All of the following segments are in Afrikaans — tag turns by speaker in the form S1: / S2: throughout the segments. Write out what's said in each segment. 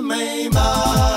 S1: my maar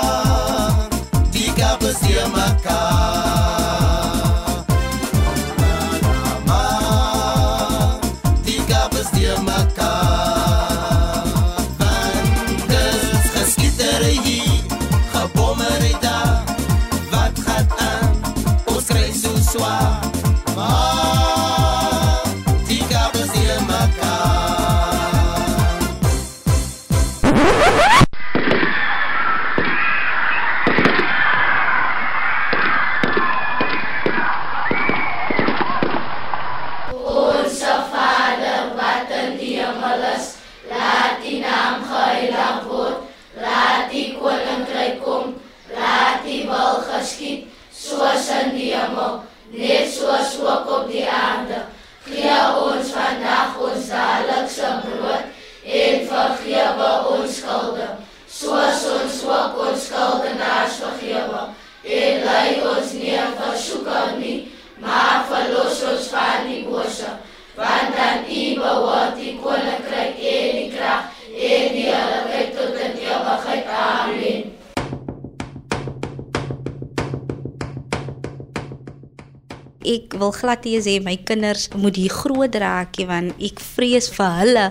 S2: glad nie sê my kinders moet hier groot raak nie want ek vrees vir hulle.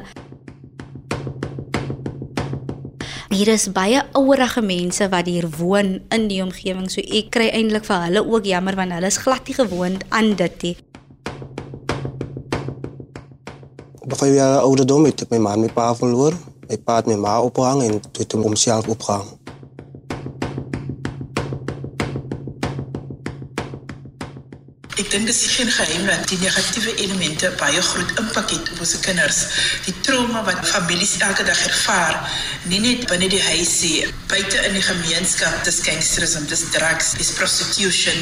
S2: Hier is baie ouerige mense wat hier woon in die omgewing, so ek kry eintlik vir hulle ook jammer want hulle is glad nie gewoond aan dit nie.
S3: Op 5 jaar ouderdom het ek my ma en my pa verloor. My pa het my ma opgehang en toe het hom homself opgehang.
S4: Ek dink dit is geen geheim dat die negatiewe elemente baie groot impak het op ons kinders. Die trauma wat families elke dag ervaar, nie net binne die huis nie, buite in die gemeenskap, dis gangsterisme, dis drugs, dis prostitution.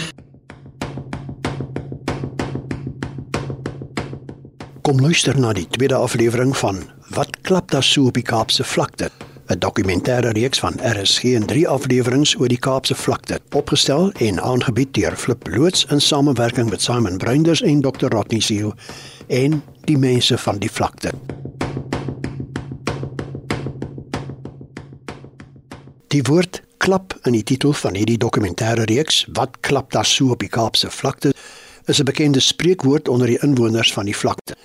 S5: Kom luister na die tweede aflewering van Wat klap daar so op die Kaapse vlakte? 'n Dokumentêre reeks van RSG in 3 afleweringe oor die Kaapse vlakte, opgestel en aangebied deur Flip Loots in samewerking met Simon Bruinders en Dr. Rodney Seal en die mense van die vlakte. Die woord klap in die titel van hierdie dokumentêre reeks, Wat klap daar so op die Kaapse vlakte, is 'n bekende spreekwoord onder die inwoners van die vlakte.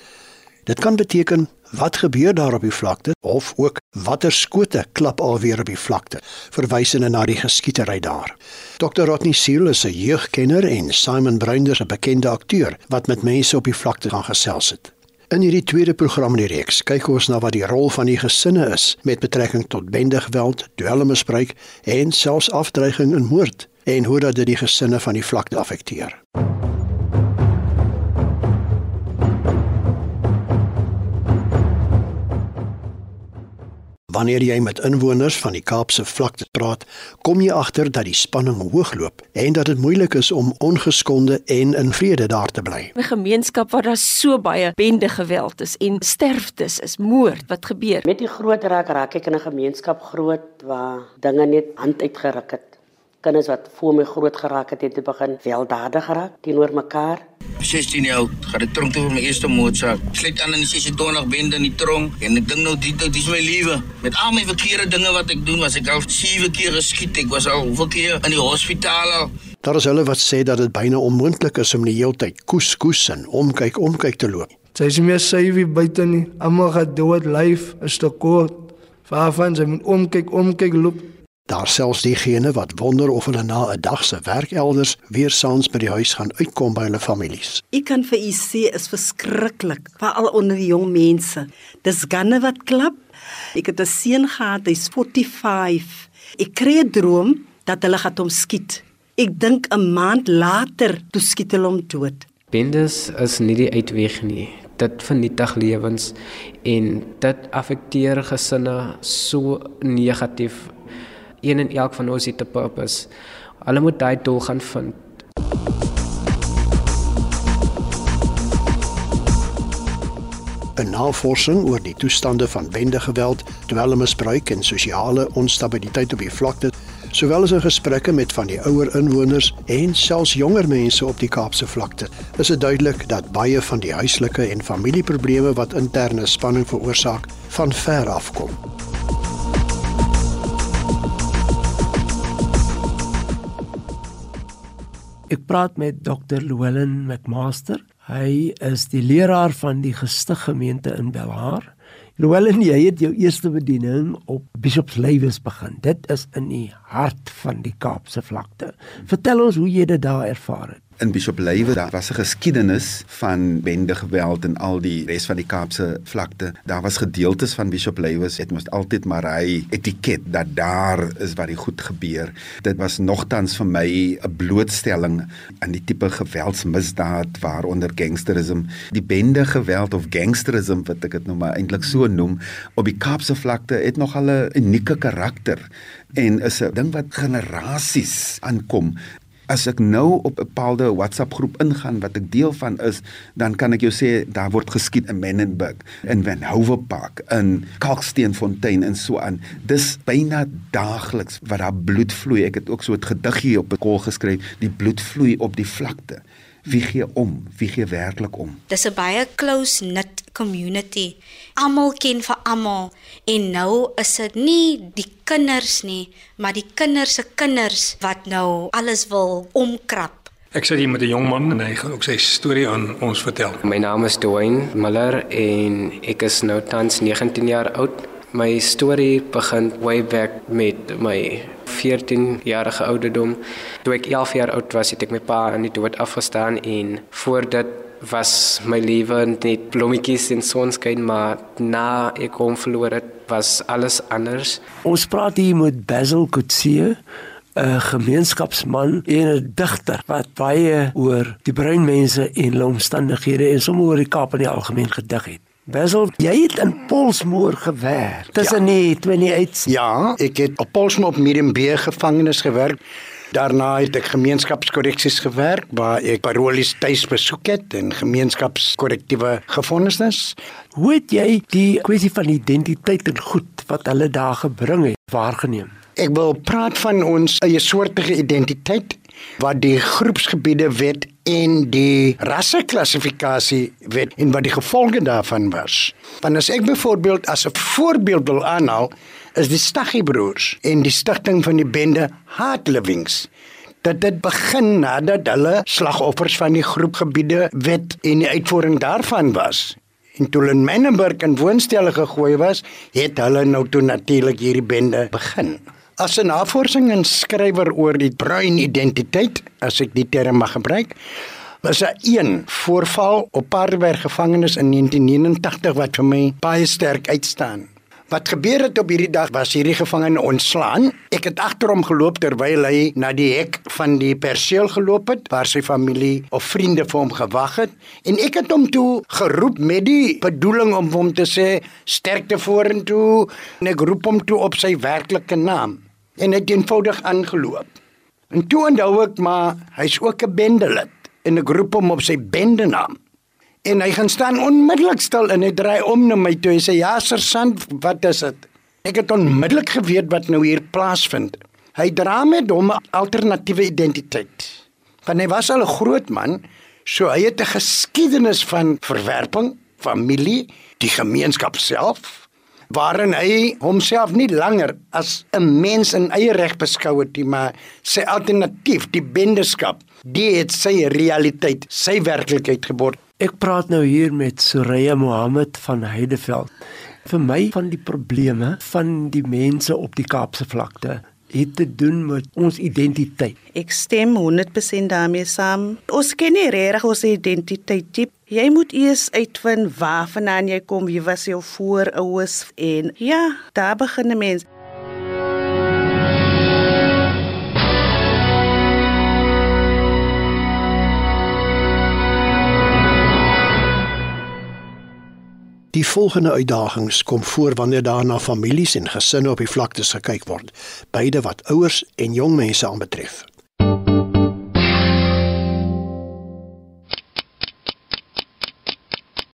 S5: Dit kan beteken wat gebeur daar op die vlakte of ook watter skote klap alweer op die vlakte, verwysende na die geskietery daar. Dr. Rodney Seal is 'n jeugkenner en Simon Bruinders 'n bekende akteur wat met mense op die vlakte gaan gesels het. In hierdie tweede program in die reeks kyk ons na wat die rol van die gesinne is met betrekking tot bendegeweld, dwelmmisbruik en selfs afdreiging en moord en hoe dit die gesinne van die vlakte affekteer. Wanneer jy met inwoners van die Kaapse vlakte praat, kom jy agter dat die spanning hoogloop en dat dit moeilik is om ongeskonde en in vrede daar te bly.
S6: 'n gemeenskap waar daar so baie bende geweld is en sterftes is, moord wat gebeur.
S7: Met die groot raak raak ek in 'n gemeenskap groot waar dinge net hand uitgeruk het. Kinders wat voor my groot geraak het, het te begin weldadig geraak teenoor mekaar.
S8: 16 jaar oud, ga de tronk toe vir my eerste moordsaak. Sluit aan in die 26 bende in die tronk en ek dink nou dit dit is my lewe. Met al my verkeerde dinge wat ek doen, was ek al 7 keer geskiet. Ek was al hoeveel keer in die hospitaal al.
S5: Daar is hulle wat sê dat dit byna onmoontlik is om die hele tyd koes koes en omkyk omkyk te loop.
S9: Sy is nie meer syfie buite nie. Almal gaan dood, lyf is te kort. Waarvan sy moet omkyk, omkyk loop.
S5: Daar selfs diegene wat wonder of hulle na 'n dag se werk elders weer saans by die huis gaan uitkom by hulle families.
S10: Ek kan vir u sê is verskriklik, veral onder die jong mense. Dis ganne wat klap. Ek het 'n seun gehad, hy's 45. Ek kry 'n droom dat hulle gaan hom skiet. Ek dink 'n maand later toe skiet hulle hom dood.
S11: Bendes is nie die uitweg nie. Dit vernietig lewens en dit affekteer gesinne so negatief. Een en elk van ons het 'n purpose. Hulle moet daai doel gaan vind.
S5: In navorsing oor die toestande van bendegeweld, dwelmmisbruik en sosiale onstabiliteit op die vlakte, sowel as in gesprekke met van die ouer inwoners en selfs jonger mense op die Kaapse vlakte, is dit duidelik dat baie van die huislike en familieprobleme wat interne spanning veroorsaak, van ver af kom.
S12: Ek praat met Dr. Llewellyn McMaster. Hy is die leraar van die gestig gemeente in Belhar. Llewellyn, jy het jou eerste bediening op Bishops Lewes begin. Dit is in die hart van die Kaapse vlakte. Vertel ons hoe jy dit daar ervaar het
S13: in Bishop Lywe daar was 'n geskiedenis van bende geweld en al die res van die Kaapse vlakte. Daar was gedeeltes van Bishop Lywe het mos altyd maar hy etiket dat daar is wat die goed gebeur. Dit was nogtans vir my 'n blootstelling aan die tipe geweldsmisdaad waaronder gangsterisme, die bende geweld of gangsterisme wat ek dit nou maar eintlik so noem op die Kaapse vlakte het nog al 'n unieke karakter en is 'n ding wat generasies aankom as ek nou op 'n bepaalde WhatsApp groep ingaan wat ek deel van is, dan kan ek jou sê daar word geskiet in Menenberg, in Vancouver Park, in Kalksteenfontein en so aan. Dis byna daagliks wat daar bloed vloei. Ek het ook so 'n gediggie op 'n kol geskryf, die bloed vloei op die vlakte. Wie gee om? Wie gee werklik om?
S2: Dis 'n baie close knit community. Almal ken vir almal en nou is dit nie die kinders nie, maar die kinders se kinders wat nou alles wil omkrap.
S14: Ek sit hier met 'n jong man en hy gaan ook sy storie aan ons vertel.
S11: My naam is Dwayne Miller en ek is nou tans 19 jaar oud. My storie begin way back met my 14 jarige ouderdom. Toe ek 11 jaar oud was, het ek my pa aan die dood afgestaan en voor dit was my lewe net blommetjies en sonskyn, maar na ek hom verloor het, was alles anders.
S12: Ons praat hier met Basil Kutsie 'n gemeenskapsman en 'n digter wat baie oor die bruin mense en omstandighede en sommer oor die Kaap in die algemeen gedig het. Basil, jy het in Polsmoor gewerk. Tussen ja. die twee nie uit.
S15: Ja, ek het op Polsmoor op Medium B gevangenis gewerk. Daarna het ek gemeenskapskorreksies gewerk waar ek parolies tuis besoek het en gemeenskapskorrektiewe gevonnisnes.
S12: Hoe het jy die kwessie van identiteit en goed wat hulle daar gebring het waargeneem?
S15: Ek wil praat van ons eie soortige identiteit wat die groepsgebiede wet en die rasseklassifikasie wet en wat die gevolge daarvan was. Want as ek byvoorbeeld as 'n voorbeeld wil aanhaal, is die Staggie broers en die stigting van die bende Heart Livings dat dit begin nadat hulle slagoffers van die groepgebiede wet en die uitvoering daarvan was. En toe hulle in Menenberg in woonstelle gegooi was, het hulle nou toe natuurlik hierdie bende begin. As 'n navorsing en skrywer oor die bruin identiteit, as ek die term mag gebruik, was daar een voorval op Paardeberg gevangenis in 1989 wat vir my baie sterk uitstaan. Wat gebeur het op hierdie dag was hierdie gevangene ontslaan. Ek het agter hom geloop terwyl hy na die hek van die perseel geloop het waar sy familie of vriende vir hom gewag het en ek het hom toe geroep met die bedoeling om hom te sê sterkte vorentoe en ek roep hom toe op sy werklike naam en het eenvoudig aangeloop. En toe onthou ek maar hy's ook 'n bendelid en 'n groep hom op sy bendenaam. En hy gaan staan onmiddellik stil en hy draai om na my toe en sê ja sergeant, wat is dit? Ek het onmiddellik geweet wat nou hier plaasvind. Hy dra met hom 'n alternatiewe identiteit. Want hy was al 'n groot man, so hy het 'n geskiedenis van verwerping, familie, die gemeenskap self waarin hy homself nie langer as 'n mens in eie reg beskou het nie, maar sy alternatief, die bendeskap, die het sy realiteit, sy werklikheid geword.
S12: Ek praat nou hier met Soraya Mohammed van Heideveld. Vir my van die probleme van die mense op die Kaapse vlakte het te doen met ons identiteit.
S16: Ek stem 100% daarmee saam. Ons ken nie regtig ons identiteit nie. Jy moet eers uitvind waarvandaan jy kom, wie was jou voorouers en ja, daar begin 'n mens.
S15: Die volgende uitdagings kom voor wanneer daar na families en gesinne op die vlaktes gekyk word, beide wat ouers en jong mense aanbetref.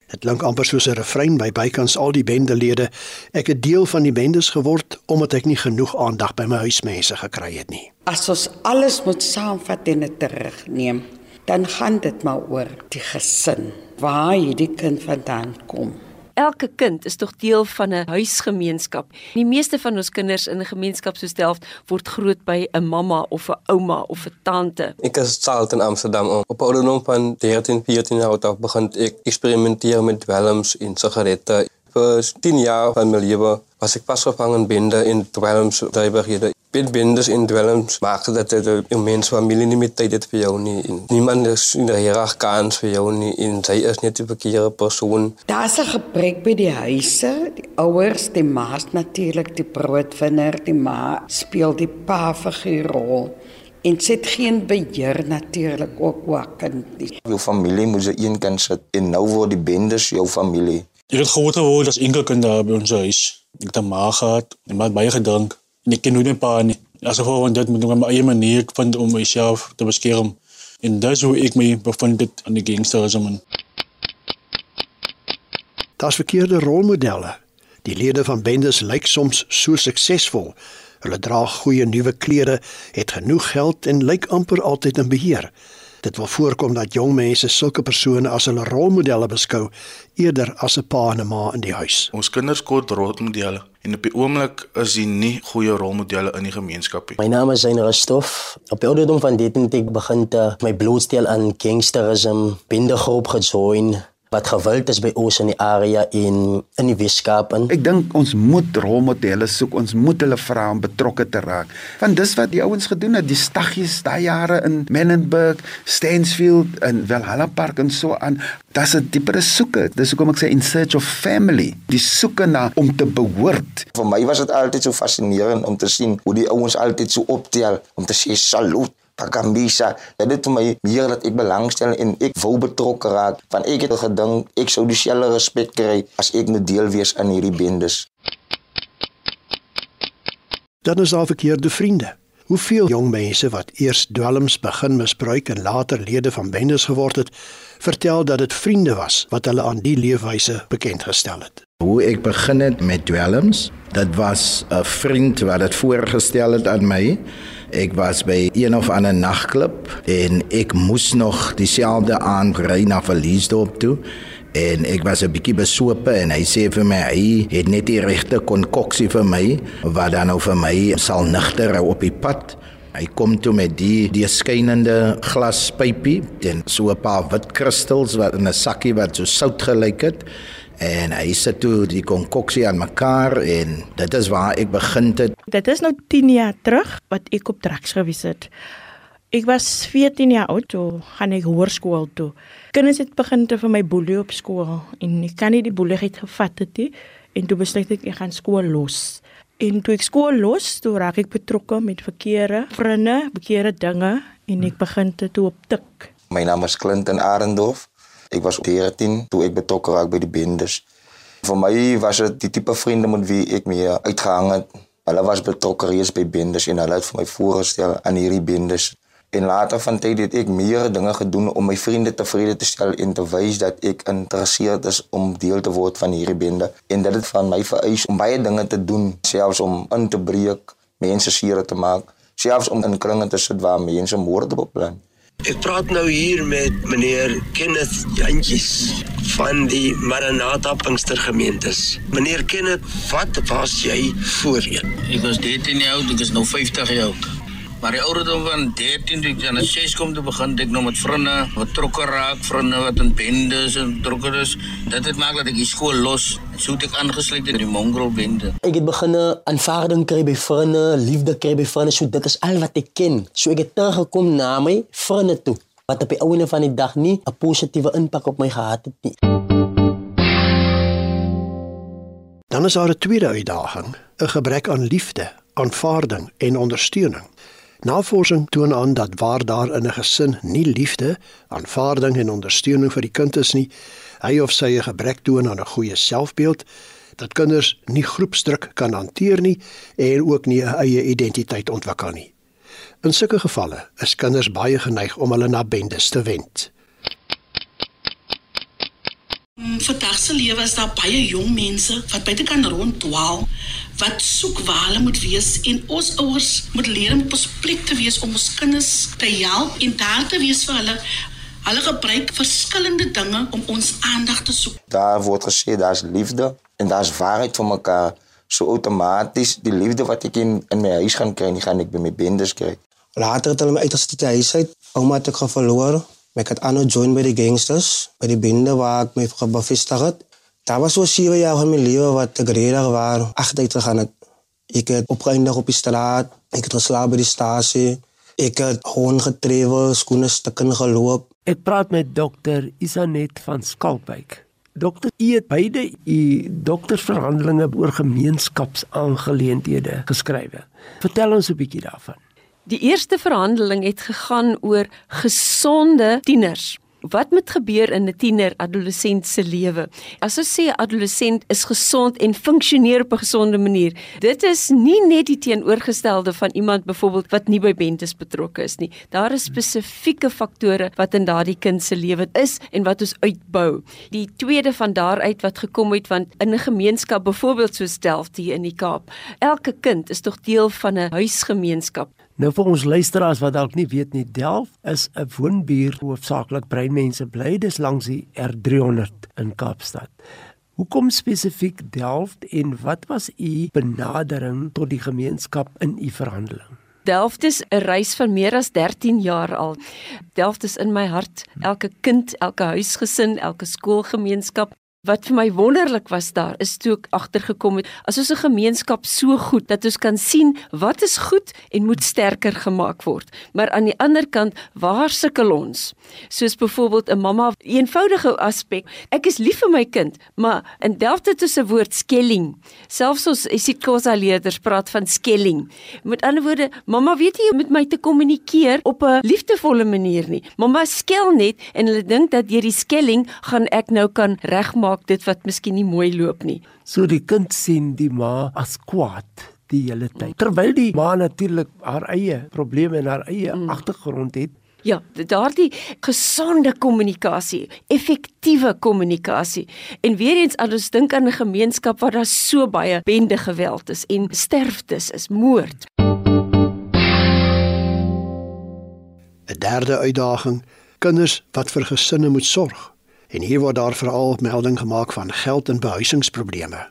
S15: Dit klink amper soos 'n refrein by bykans al die bendelede. Ek het deel van die bendes geword omdat ek nie genoeg aandag by my huismense gekry het nie.
S17: As ons alles moet saamvat en dit terugneem, dan gaan dit maar oor die gesin. Waar hierdie kind vandaan kom.
S6: Elke kind is tog deel van 'n huisgemeenskap. Die meeste van ons kinders in 'n gemeenskap soos Delft word groot by 'n mamma of 'n ouma of 'n tante.
S18: Ik is Charles in Amsterdam. Op ouderdom van 13, 14 jaar oud begin ik experimenteren met dwelms en sigaretten. Voor 10 jaar van mijn leven was ik vastgevangen binnen in dwelmsdrijverheden. Met bendes in dwelms maakte dat de mens familie niet meer tijd heeft voor jou niet. En niemand is in de hierarchie kans voor jou niet. En zij is net de verkeerde persoon.
S19: Daar's 'n gebrek by die huise, die ouers, die ma's natuurlik, die broodwinner, die ma speel die pa figuurrol. En sit geen beheer natuurlik ook oor kind nie.
S20: Jou familie moet se een kind sit en nou word die bendes jou familie.
S21: Ek het groot geword as enkelkind daar by ons huis. Ek het 'n ma gehad en baie gedrink. En ek ken nooit my pa nie. As gevolg van dit moet ek my eie manier vind om myself te beskerm. En dis hoe ek my bevind het aan die gangsterisme.
S5: Daar's verkeerde rolmodelle. Die lede van bendes lyk soms so suksesvol. Hulle dra goeie nuwe klere, het genoeg geld en lyk amper altyd in beheer. Dit wil voorkom dat jong mense sulke persone as hulle rolmodelle beskou eerder as 'n pa en 'n ma in die huis.
S22: Ons kinders kort rolmodelle en op die oomblik is die nie goeie rolmodelle in die gemeenskap nie.
S23: My naam is Zain Rastof. Op die ouderdom van 13 het ek begin te my blootstel aan gangsterisme, bindegroep gejoin wat geweld is by ons in die area en in die Weskaap en
S24: Ek dink ons moet rolmodelle soek. Ons moet hulle vra om betrokke te raak. Want dis wat die ouens gedoen het, die staggies daai jare in Menenberg, Stansfield en Valhalla Park en so aan. Dis 'n diepere soeke. Dis hoekom ek sê in search of family. Die soeke na om te behoort.
S20: Vir my was dit altyd so fascinerend om te sien hoe die ouens altyd so optel om te sê salut. Pakambisa, dit het vir my meer dat ek belangstel en ek wou betrokke raak. Want ek het gedink ek sou dieselfde respek kry as ek moet deel wees aan hierdie bendes.
S5: Dan is daar verkeerde vriende. Hoeveel jong mense wat eers dwelms begin misbruik en later lede van bendes geword het, vertel dat dit vriende was wat hulle aan die leefwyse bekend gestel het.
S25: Hoe ek begin het met dwelms, dit was 'n vriend wat dit voorgestel het aan my. Ek was by een of ander nagklub en ek moes nog dieselfde aand ry na Verliesdorp toe en ek was 'n bietjie besope en hy sê vir my hy het net die regte konkoksie vir my wat dan nou vir my sal nigter op die pad. Hy kom toe met die die skynende glaspypie en so 'n paar wit kristals wat in 'n sakkie wat so sout gelyk het en hy sit toe die konkoksie aan mekaar en dit is waar ek begin het.
S26: Dit is nou 10 jaar terug wat ek op drugs gewees het. Ek was 14 jaar oud toe gaan ek hoërskool toe. Kinders het begin te vir my boelie op skool en ek kan nie die boeligheid gevat het nie en toe besluit ek ek gaan skool los. En toe ek skool los, toe raak ek betrokke met verkeerde vriende, verkeerde dinge en ek begin te toe op tik.
S20: My naam is Clinton Arendorf. Ek was 13 toe ek betrokke raak by die bendes. Vir my was dit die tipe vriende met wie ek mee uitgehang het. Hulle was betrokke reeds by bendes en hulle het vir my voorgestel aan hierdie bendes. En later van tyd het ek meer dinge gedoen om my vriende tevrede te stel en te wys dat ek geïnteresseerd is om deel te word van hierdie bende. En dit het van my vereis om baie dinge te doen, selfs om in te breek, mense seer te maak, selfs om in kringe te sit waar mense moorde beplan.
S27: Ek praat nou hier met meneer Kenneth Jantjies van die Maranatha Pinkstergemeentes. Meneer Kenneth, wat was jy voorheen?
S8: Ek was 13 jaar oud, ek is nou 50 jaar oud. Maar die ouderdom van 13 toe ek aan 'n 6 kom te begin, ek nou met vriende wat betrokke raak, vriende wat in bendes en betrokke is. Dit het maak dat ek die skool los. So het ek aangesluit in die mongrel bende.
S23: Ek het begin aanvaarding kry by vriende, liefde kry by vriende, so dit is al wat ek ken. So ek het teruggekom na my vriende toe wat op die ouene van die dag nie 'n positiewe impak op my gehad het nie.
S5: Dan is daar 'n tweede uitdaging, 'n gebrek aan liefde, aanvaarding en ondersteuning. Navorsing toon aan dat waar daar in 'n gesin nie liefde, aanvaarding en ondersteuning vir die kind is nie, hy of sy 'n gebrek toon aan 'n goeie selfbeeld, dat kinders nie groepsdruk kan hanteer nie en ook nie 'n eie identiteit ontwikkel nie. In sulke gevalle is kinders baie geneig om hulle na bendes te wend.
S4: Vandag se lewe is daar baie jong mense wat buite kan ronddwaal, wat soek waar hulle moet wees en ons ouers moet leer om op ons plek te wees om ons kinders te help en daar te wees vir hulle Hulle gebruik verskillende dinge om ons aandag te soek.
S20: Daar word gesê daar's liefde en daar's waarheid vir mekaar. So outomaties die liefde wat ek in in my huis gaan kry, nie gaan ek by my bendes kry.
S3: Later het hulle my uit die huis uit. Ouma het ek verloor. Ek het aanhou join by die gangsters, by die bende waar ek my gebevestig het. Daar was so 7 jaar van my lewe wat ek redig waar agteruit gegaan het. Ek het opgeëindig op die straat, ek het geslaap by die stasie. Ek het gewoon getrevel, skoene stukken geloop.
S28: Ek praat met dokter Isanet van Skalkwyk. Dokter, u het beide u doktersverhandelinge oor gemeenskapsaangeleenthede geskrywe. Vertel ons 'n bietjie daarvan.
S6: Die eerste verhandeling het gegaan oor gesonde tieners. Wat moet gebeur in 'n tiener adolessent se lewe? As ons sê 'n adolessent is gesond en funksioneer op 'n gesonde manier, dit is nie net die teenoorgestelde van iemand byvoorbeeld wat nie by bendes betrokke is nie. Daar is spesifieke faktore wat in daardie kind se lewe is en wat ons uitbou. Die tweede van daaruit wat gekom het want in 'n gemeenskap byvoorbeeld so Delft hier in die Kaap, elke kind is tog deel van 'n huisgemeenskap.
S28: Nou vir ons luisteraars wat dalk nie weet nie, Delft is 'n woonbuurt hoofsaaklik breinmense bly dis langs die R300 in Kaapstad. Hoekom spesifiek Delft en wat was u benadering tot die gemeenskap in u verhandeling?
S6: Delft is 'n reis van meer as 13 jaar al. Delft is in my hart. Elke kind, elke huisgesin, elke skoolgemeenskap, Wat vir my wonderlik was daar is toe ek agtergekom het as ons 'n gemeenskap so goed dat ons kan sien wat is goed en moet sterker gemaak word. Maar aan die ander kant, waar sukkel ons? Soos byvoorbeeld 'n mamma, eenvoudige aspek. Ek is lief vir my kind, maar in Delft het ons 'n woord skelling. Selfs ons isikosa leerders praat van skelling. Met ander woorde, mamma weet nie hoe om met my te kommunikeer op 'n liefdevolle manier nie. Mamma skel net en hulle dink dat deur die skelling gaan ek nou kan regmaak maak dit wat miskien nie mooi loop nie.
S28: So die kind sien die ma as kwaad die hele tyd. Terwyl die ma natuurlik haar eie probleme en haar eie mm. agtergrond het.
S6: Ja, daardie gesonde kommunikasie, effektiewe kommunikasie. En weer eens as ons dink aan 'n gemeenskap waar daar so baie bende geweld is en sterftes is, moord.
S5: 'n Derde uitdaging: kinders wat vir gesinne moet sorg. En hier word daar veral melding gemaak van geld- en behuisingsprobleme.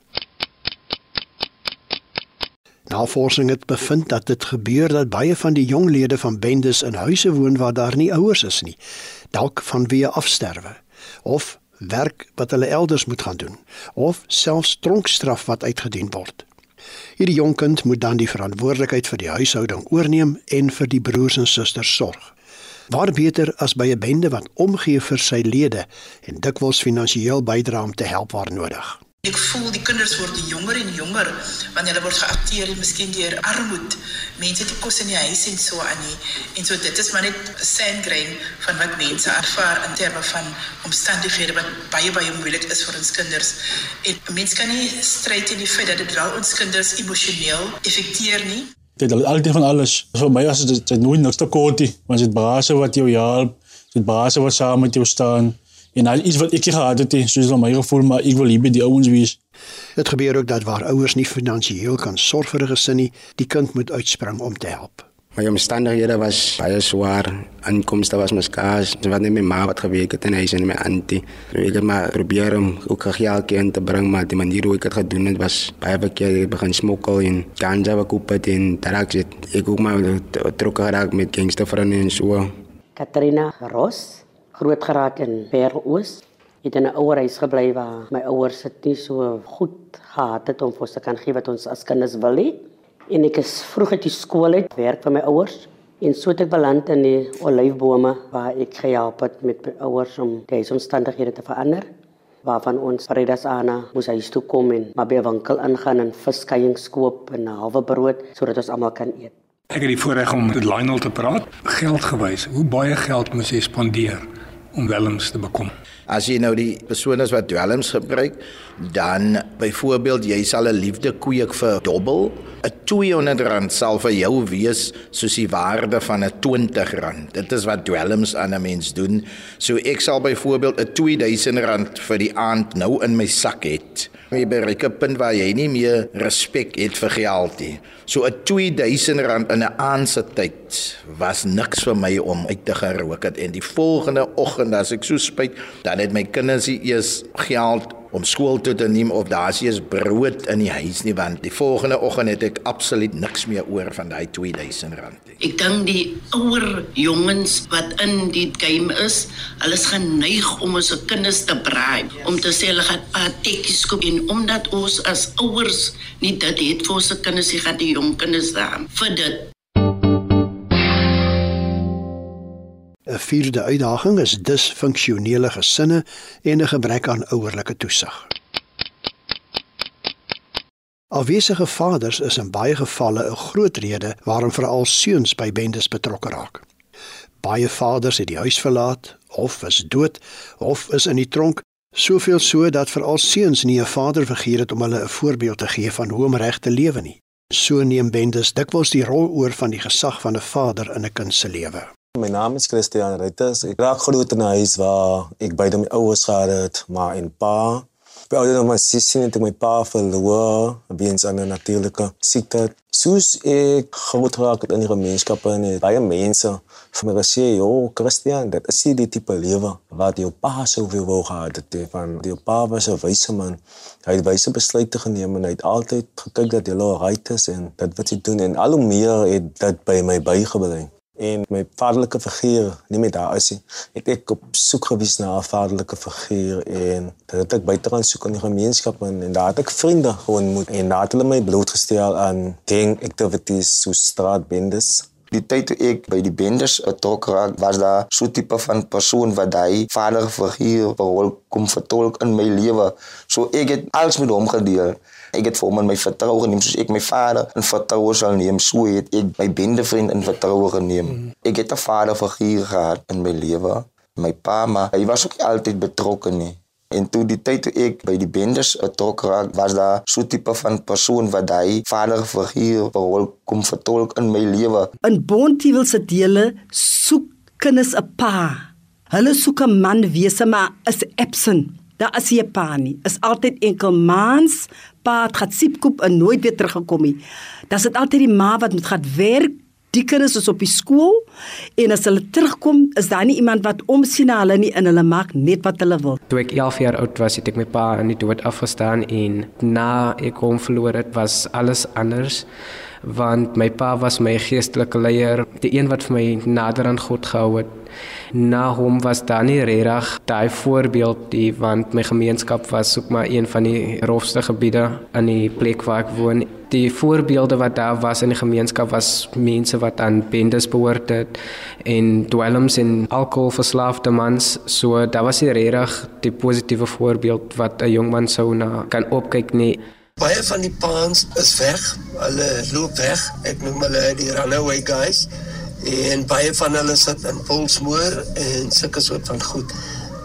S5: Navorsing het bevind dat dit gebeur dat baie van die jonglede van bendes in huise woon waar daar nie ouers is nie, dalk vanweë afsterwe of werk wat hulle elders moet gaan doen of selfs tronkstraf wat uitgedien word. Hierdie jong kind moet dan die verantwoordelikheid vir die huishouding oorneem en vir die broers en susters sorg. Waar beter as by 'n bende wat omgee vir sy lede en dikwels finansiëel bydra om te help waar nodig.
S4: Ek voel die kinders word jonger en jonger wanneer hulle word geakteer en miskien deur armoede. Mense het kos in die huis en so aan nie. En so dit is maar net 'n sandgrain van wat mense ervaar in terme van omstandighede wat baie baie moeilik is vir ons kinders. En mense kan nie stryd teen die feit dat dit wel ons kinders emosioneel effekteer nie.
S21: Dit is altyd van alles. Vir my as dit dit nooit niks te kort nie, want dit baase wat jou help, dit baase wat saam met jou staan. En al iets wat ek gehad het, soos van my gevoel, maar ek wil hier by die ouens wees.
S5: Dit gebeur ook dat waar ouers nie finansiëel kan sorg vir 'n gesin nie, die kind moet uitspring om te help.
S29: My omstandighede was baie swaar. Inkomste was mos skaars. Dit was net my ma wat gewerk het en hy en my auntie. Ek het maar probeer om ook geld in te bring, maar die manier hoe ek dit gedoen het was baie verkeerd. Ek begin smokkel en ganja wat koop het en darak het ek ook maar trok geraak met gangstervriende en so.
S7: Katrina Ross, groot geraak in Peroos. Het in 'n ouer huis gebly waar my ouers dit nie so goed gehad het om vir ons te kan gee wat ons as kinders wil hê en ek is vroeg uit die skool uit werk vir my ouers en so het ek beland in die olyfbome waar ek gehelp het met my ouers om die omstandighede te verander waarvan ons Fredas Anna moes hy toe kom en maar by 'n winkel ingaan en viskeiings koop en 'n halwe brood sodat ons almal kan eet.
S30: Ek het die voorreg om met Lionel te praat. Geldgewys, hoe baie geld moes jy spandeer om welms te bekom?
S25: As jy nou die persone wat dwelms gebruik, dan byvoorbeeld jy sal 'n liefde kweek vir dobbel, 'n R200 sal vir jou wees soos die waarde van 'n R20. Dit is wat dwelms aan 'n mens doen. So ek sal byvoorbeeld 'n R2000 vir die aand nou in my sak het Jy bereik 'n punt waar jy nie meer respek het vir geld nie. So 'n 2000 rand in 'n aand se tyd was niks vir my om uit te gerook het en die volgende oggend as ek so spyt, dan het my kinders eers geld om skool toe te neem of daar is brood in die huis nie want die volgende oggend het ek absoluut niks meer oor van daai 2000 rand nie.
S3: Ek dink die ouer jongens wat in die game is, hulle is geneig om ons kinders te braai, om te sê hulle gaan patetjies koop en omdat ons as ouers nie dit het vir ons kinders, gaan die jong kinders daar vir dit
S5: 'n Vierde uitdaging is disfunksionele gesinne en 'n gebrek aan ouerlike toesig. Afwesige vaders is in baie gevalle 'n groot rede waarom veral seuns by bendes betrokke raak. Baie vaders het die huis verlaat of is dood of is in die tronk, soveel so dat veral seuns nie 'n vaderfiguur het om hulle 'n voorbeeld te gee van hoe om reg te lewe nie. So neem bendes dikwels die rol oor van die gesag van 'n vader in 'n kind se lewe.
S31: My naam is Christian Reuters. Ek raak groot in 'n huis waar ek by my ouers gehad het, maar en pa. By ouer my sussie het my pa verloor, weens 'n natuurlike siekte. Soos ek groot het in die gemeenskap en baie mense vir my gesê, "Jo, Christian, dit is die tipe lewe wat jou pa sou wou gehad het van die pa was 'n wyse man. Hy het wyse besluite geneem en hy het altyd gekyk dat jy al right is en dit wat jy doen en al hoe meer het dit by my bygebring." en my vaderlike figuur nie meer daar is nie. Ek het op soek gewees na 'n vaderlike figuur en dit het ek buite gaan soek in die gemeenskap en, en daar het ek vriende gewoon moet en daar het hulle my blootgestel aan gang activities so straatbendes.
S20: Die tyd toe ek by die bendes betrokke raak, was daar so tipe van persoon wat hy vaderfiguur rol kom vertolk in my lewe. So ek het alles met hom gedeel. Ek het hom in my vertroue geneem soos ek my vader in vertroue sal neem. So het ek my bendevriend in vertroue geneem. Ek het 'n vader figuur gehad in my lewe. My pa, maar hy was ook altyd betrokke nie. En toe die tyd toe ek by die bendes betrokke raak, was daar so tipe van persoon wat hy vader figuur rol kom vertolk in my lewe.
S10: In Bontiewil se dele soek kinders 'n pa. Hulle soek 'n man wese maar is absent. Daar is nie 'n pa nie. Is altyd enkel maans pa het gaan siepkoop en nooit weer teruggekom nie. Das dit altyd die ma wat moet gaan werk. Die kinders is op die skool en as hulle terugkom, is daar nie iemand wat omsien na hulle nie en hulle maak net wat hulle wil.
S11: Toe ek 11 jaar oud was, het ek my pa in die dood afgestaan en na ek hom verloor het, was alles anders want my pa was my geestelike leier, die een wat vir my nader aan God gehou het. Na hom was daar nie regtig daai voorbeeld die want my gemeenskap was ook maar een van die rofste gebiede in die plek waar ek woon. Die voorbeelde wat daar was in die gemeenskap was mense wat aan bendes behoort het en dwelms en alkoholverslaafde mans. So daar was nie regtig die positiewe voorbeeld wat 'n jong man sou na kan opkyk nie.
S27: Baie van die paans is weg. Hulle loop weg. Ek noem hulle die runaway guys. En baie van hulle sit in polsmoor en sulke soort van goed.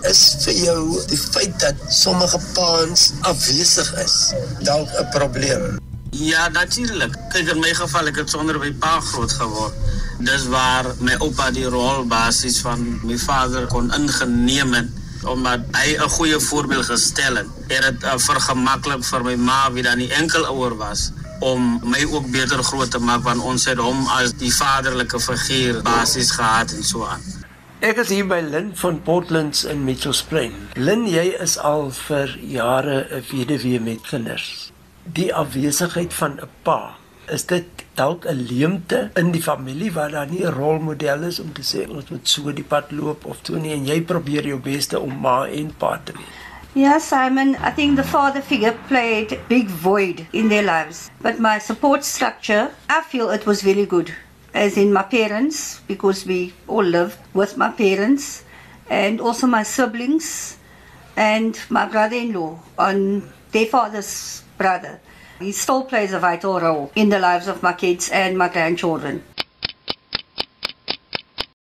S27: Is vir jou die feit dat sommige paans afwesig is dalk 'n probleem?
S32: Ja, natuurlik. Kyk in my geval ek het sonder my pa groot geword. Dis waar my oupa die rol basies van my vader kon ingeneem het omdat hy 'n goeie voorbeeld gestel het. Het dit uh, vergemaklik vir my ma wie dan nie enkel ouer was om my ook beter groot te maak want ons het hom as die vaderlike figuur basies gehad en so aan.
S12: Ek is hier by Lynn van Portlands in Mitchells Plain. Lynn, jy is al vir jare 'n weduwee met kinders. Die afwesigheid van 'n pa, is dit dalk 'n leemte in die familie waar daar nie 'n rolmodel is om te sê ons moet so die pad loop of toe nie en jy probeer jou beste om ma en pa te wees.
S33: Yeah, Simon, I think the father figure played a big void in their lives. But my support structure, I feel it was very good. As in my parents, because we all lived with my parents, and also my siblings, and my brother in law, on their father's brother. He still plays a vital role in the lives of my kids and my grandchildren.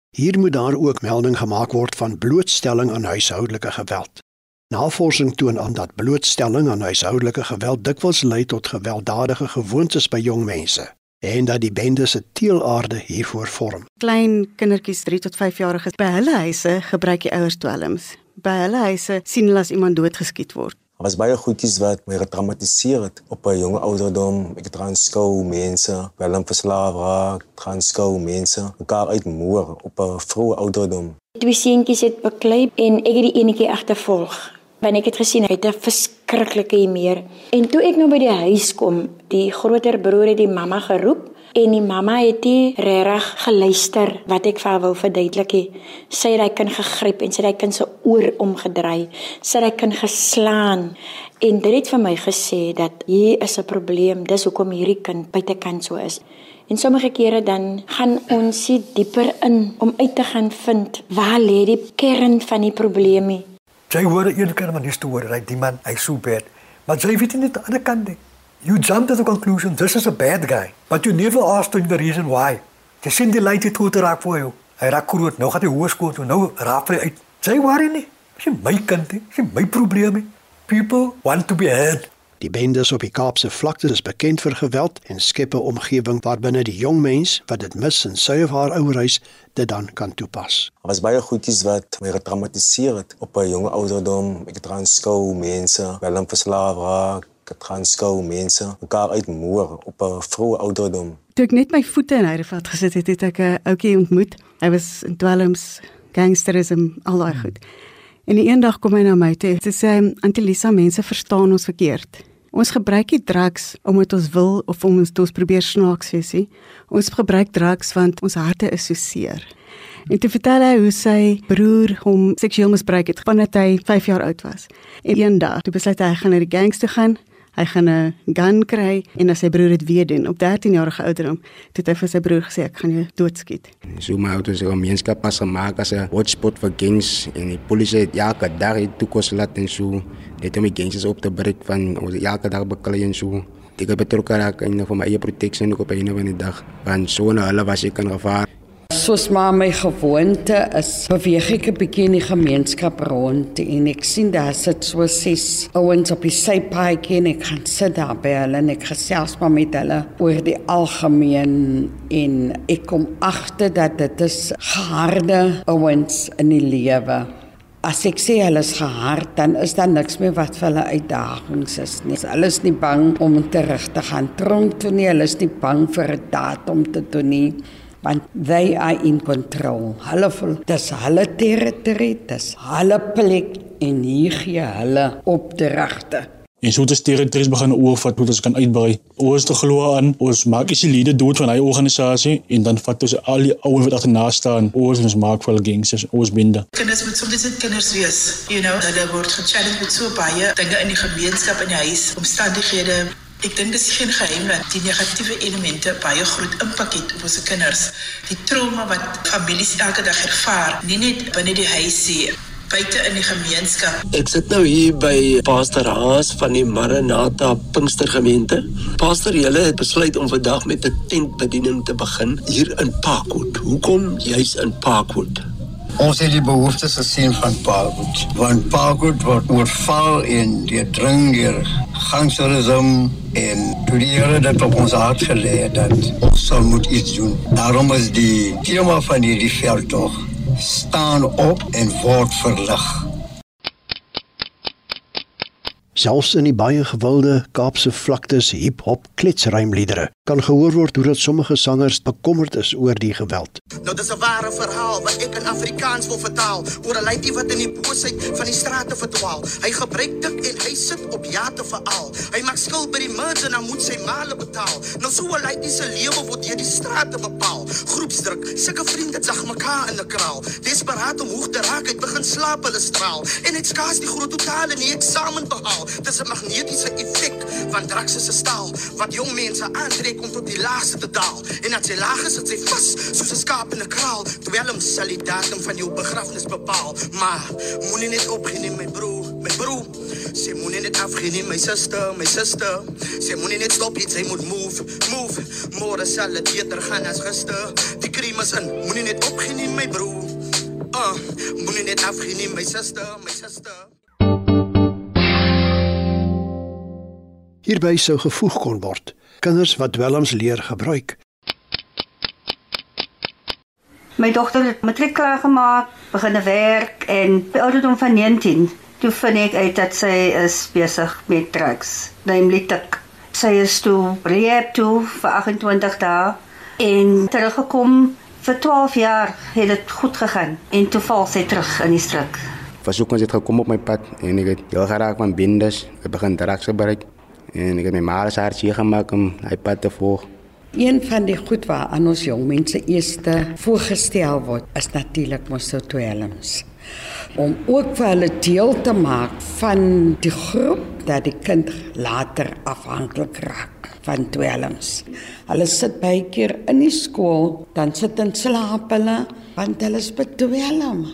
S5: Hier moet daar ook melding gemaak word van blootstelling aan huishoudelike geweld. Navorsing toon aan dat blootstelling aan huishoudelike geweld dikwels lei tot gewelddadige gewoontes by jong mense en dat die bendes se teelaarde hiervoor vorm.
S34: Klein kindertjies 3 tot 5 jariges by hulle huise gebruik die ouers dwelms. By hulle huise sien hulle as iemand doodgeskiet word
S31: Er was baie goedjies wat my getraumatiseer het op 'n jonge ouderdom. Ek het aanskou mense, welm verslaaf raak, aanskou mense mekaar uitmoor op 'n vroeë ouderdom.
S35: Twee seentjies het beklei en ek het die enetjie agtervolg. Want ek het gesien hy het 'n verskriklike humeur. En toe ek nou by die huis kom, die groter broer het die mamma geroep en die mamma het nie regtig geluister wat ek vir haar wou verduidelik nie. Sy het hy kind gegryp en sy het hy kind se oor omgedry. Sy het hy kind geslaan en dit het vir my gesê dat hier is 'n probleem. Dis hoekom hierdie kind buitekant so is. En sommige kere dan gaan ons sit dieper in om uit te gaan vind waar lê die kern van die probleem.
S36: Jy hoor een keer maar nie stoor, hy die man, hy so bad. Maar jy weet nie aan die ander kant nie. You jump to the conclusion this is a bad guy, but you never asked him the reason why. Jy sien die lady het goed raak vir jou. Hy raak groot, nou gaan hy hoërskool toe, nou raak hy uit. Jy worry nie. Dis my kind, dis my probleem. People want to be heard.
S5: Die bendes op die Kaapse vlakte is bekend vir geweld en skep 'n omgewing waarbinne die jong mens wat dit mis in sy of haar ouerhuis dit dan kan toepas.
S31: Er was baie goedjies wat my getraumatiseer het op 'n jonge ouderdom. Ek het aanskou mense, welm verslaaf raak, transkou mense mekaar uitmoor op 'n vroeë ouderdom.
S34: Toe ek net my voete in Heidevat gesit het, het ek 'n ouetjie ontmoet. Hy was in dwelms, gangsterisme, al daai goed. En eendag kom hy na my toe. Hy sê, "Antilisa, mense verstaan ons verkeerd. Ons gebruik nie drugs omdat ons wil of om ons ons probeer snaaks wees nie. Ons gebruik drugs want ons harte is so seer." En toe vertel hy hoe sy broer hom seksueel misbruik het wanneer hy 5 jaar oud was. En eendag, toe besluit hy hy gaan na die gangs toe gaan hy gaan 'n gun kry en as sy broer dit weer doen op 13 jarige ouderdom, het hy vir sy broer gesê ek gaan jou doodskiet.
S29: So my ouers het 'n gemeenskap pas gemaak as 'n hotspot vir gangs en die polisie het elke dag hier toe kos laat en so net om die gangs op te breek van ons elke dag beklei en so. Ek het betrokke geraak in vir my eie proteksie ook op 'n van die dag. Want so 'n hulle was ek in gevaar.
S17: Soos maar my gewoonte is, beweeg ek 'n bietjie in die gemeenskap rond en ek sien daar sit so ses ouens op die sypaadjie en ek gaan sit daar by hulle en ek gesels maar met hulle oor die algemeen en ek kom agter dat dit is geharde ouens in die lewe. As ek sê hulle is gehard, dan is daar niks meer wat vir hulle uitdagings is nie. Hulle is nie bang om terug te gaan tronk toe nie. Hulle is nie bang vir 'n datum te doen nie want they are in control. Hulle voel dis hulle territorie, dis hulle plek en hier gee hulle opdragte.
S21: En so dit territories begin oorvat hoe ons kan uitbrei. Ons te glo aan, ons maak is die lede dood van hy organisasie en dan vat ons al die ouens wat agterna staan. Ons ons maak vir gangsters, ons binde.
S4: Kinders moet soms dit kinders wees. You know, hulle word gechallenged met so baie dinge in die gemeenskap en die huis, omstandighede Ek dink dis geen geheim dat die negatiewe elemente baie groot impak het op ons kinders. Die trauma wat families elke dag ervaar, nie net binne die huis nie, buite in die gemeenskap.
S27: Ek sit nou hier by Pastor Haas van die Maranatha Pinkstergemeente. Pastor, julle het besluit om vandag met 'n tentbediening te begin hier in Parkwood. Hoekom juis in Parkwood?
S37: Ons het die behoeftes gesien van Parkwood. Want Parkwood word oorval en die dring deur gangsterisme en toe die Here dit op ons hart het dat ons sal moet iets doen. Daarom is die tema van hierdie veldtog staan op en word verlig.
S5: Selfs in die baie gewilde Kaapse vlaktes hip-hop kletsruimliedere kan gehoor word hoe dat sommige sangers bekommerd is oor die geweld.
S38: Nou dis 'n ware verhaal wat ek in Afrikaans wil vertaal oor 'n lady wat in die boosheid van die strate verdwaal. Hy gebruik dit en hy sit op jate vir al. Hy maak skuld by die mens en dan moet sy male betaal. Nou so 'n lady se lewe word deur die strate bepaal. Groepsdruk, sulke vriende zag mekaar in 'n kraal. Desperaat om hoog te raak, hy begin slaap hulle straal en dit skaars die groot totale nie eksamen behaal. Dis 'n magnetiese effek van drugs se staal wat jong mense aantrek om tot die laaste te daal. En as jy laag is, dit sy vas soos 'n skaap in 'n kraal. Terwyl hom sal die datum van jou begrafnis bepaal. Maar moenie net opgee nie, my broer, my broer. Sy moenie net afgee nie, my suster, my suster. Sy moenie net stop nie, sy moet move, move. Môre sal dit beter gaan as gister. Die krim is in, moenie net opgee nie, my broer. Uh, moenie net afgee nie, my suster, my suster.
S5: Hierby sou gevoeg kon word kinders wat dwelms leer gebruik.
S33: My dogter het matriek klaar gemaak, begin werk en by ouderdom van 19 Toe vind ek uit dat sy is besig met drugs, namely tik. Sy is toe rehab toe vir 28 dae en teruggekom vir 12 jaar het dit goed gegaan en toe val sy terug in die struik.
S29: Versoek ons het gekom op my pad en ek het heel geraak van bindes, ek begin drugs gebruik en ek het my ma se hartjie gemaak om hy pad te volg.
S17: Een van die goed waar aan ons jong mense eerste voorgestel word, is natuurlik mos so dwelms. Om ook vir hulle deel te maak van die groep dat die kind later afhanklik raak van dwelms. Hulle sit baie keer in die skool, dan sit en slaap hulle want hulle is bedwelm.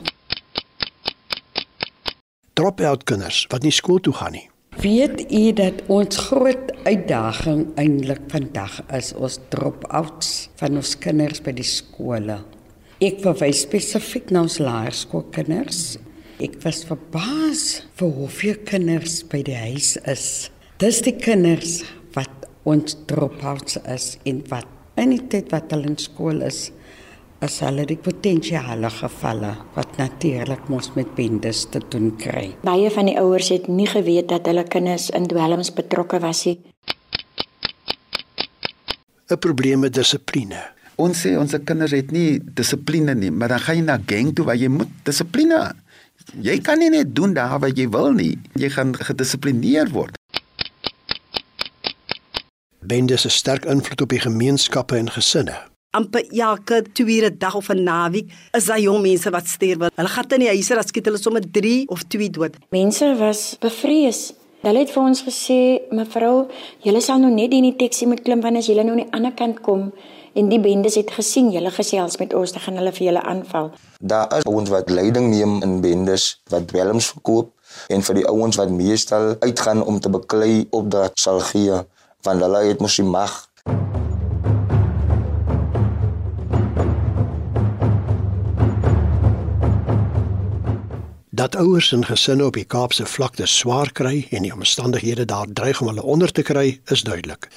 S5: Drop-out kinders wat nie skool toe gaan nie.
S17: Weet u dat ons groot uitdaging eintlik vandag is ons drop-outs van ons kinders by die skole. Ek verwys spesifiek na ons laerskoolkinders. Ek was verbaas vir hoeveel kinders by die huis is. Dis die kinders wat ons drop-outs is en wat in die tyd wat hulle in skool is, as hulle die potensiale gevalle wat natuurlik mos met bendes te doen kry.
S35: Baie van die ouers het nie geweet dat hulle kinders in dwelms betrokke was nie.
S5: 'n Probleem met dissipline.
S13: Ons sê ons kinders het nie dissipline nie, maar dan gaan jy na gang toe waar jy moet dissipline. Jy kan nie net doen daar wat jy wil nie. Jy gaan gedissiplineer word.
S5: Bendes 'n sterk invloed op die gemeenskappe en gesinne
S10: amper elke tweede dag of 'n naweek is daar jong mense wat sterwe. Hulle gaan in die huise, dan skiet hulle sommer 3 of 2 dood.
S35: Mense was bevrees. Hulle het vir ons gesê, "Mevrou, julle sal nou net in die taxi moet klim wanneer as julle nou aan die ander kant kom." En die bendes het gesien julle gesels met ons, dan gaan hulle vir julle aanval.
S20: Daar is ouens wat leiding neem in bendes wat dwelms verkoop en vir die ouens wat meestal uitgaan om te beklei opdrag sal gee, want hulle het mos die mag
S5: Dat ouers en gesinne op die Kaapse vlakte swaar kry en die omstandighede daar dreig om hulle onder te kry, is duidelik.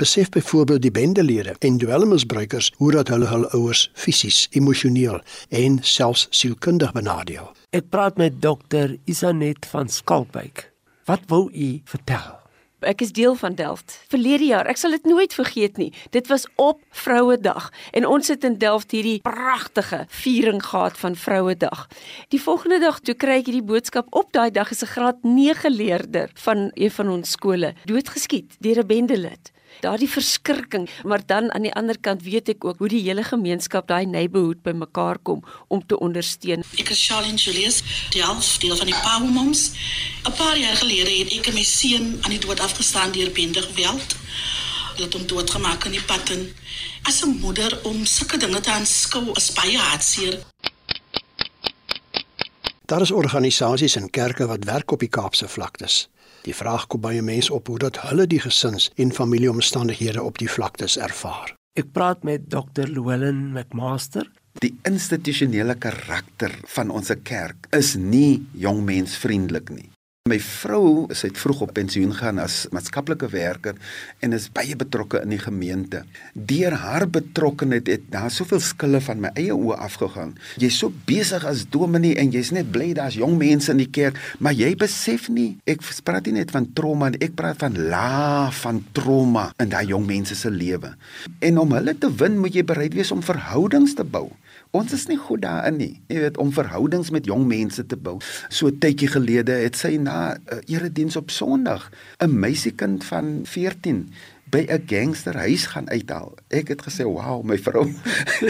S5: Besef byvoorbeeld die bendelede en dwelmmisbruikers hoe dat hulle hul ouers fisies, emosioneel en selfs sielkundig benadeel.
S28: Ek praat met dokter Isanet van Skalkwyk. Wat wou u vertel?
S39: Ek is deel van Delft. Verlede jaar, ek sal dit nooit vergeet nie. Dit was op Vrouedag en ons het in Delft hierdie pragtige viering gehad van Vrouedag. Die volgende dag toe kry ek hierdie boodskap op daai dag is 'n graad 9 leerder van een van ons skole doodgeskiet deur 'n bendelid daardie verskrikking, maar dan aan die ander kant weet ek ook hoe die hele gemeenskap daai neighborhood bymekaar kom om te ondersteun.
S4: Ek is Charlene Julius, die half deel van die Power Moms. 'n Paar jaar gelede het ek my seun aan die dood afgestaan deur bende geweld. Hulle het hom doodgemaak in die pad en as 'n moeder om sulke dinge te aanskou is baie hartseer.
S5: Daar is organisasies en kerke wat werk op die Kaapse vlaktes. Die vraag kom by mense op hoe dat hulle die gesins en familieomstandighede op die vlaktes ervaar.
S28: Ek praat met Dr. Llewellyn McMaster.
S13: Die institusionele karakter van ons kerk is nie jongmensvriendelik nie. My vrou is uit vroeg op pensioen gaan as maatskaplike werker en is baie betrokke in die gemeente. Deur haar betrokkeheid het daar soveel skille van my eie oë afgegaan. Jy's so besig as dominee en jy's net bly daar's jong mense in die kerk, maar jy besef nie ek praat nie net van trauma, ek praat van la van trauma in daai jong mense se lewe. En om hulle te win, moet jy bereid wees om verhoudings te bou. Ons is nie goed daarin nie. Jy weet om verhoudings met jong mense te bou. So tydjie gelede het sy na 'n uh, erediens op Sondag 'n meisiekind van 14 by 'n gangsterhuis gaan uithaal. Ek het gesê, "Wow, my vrou.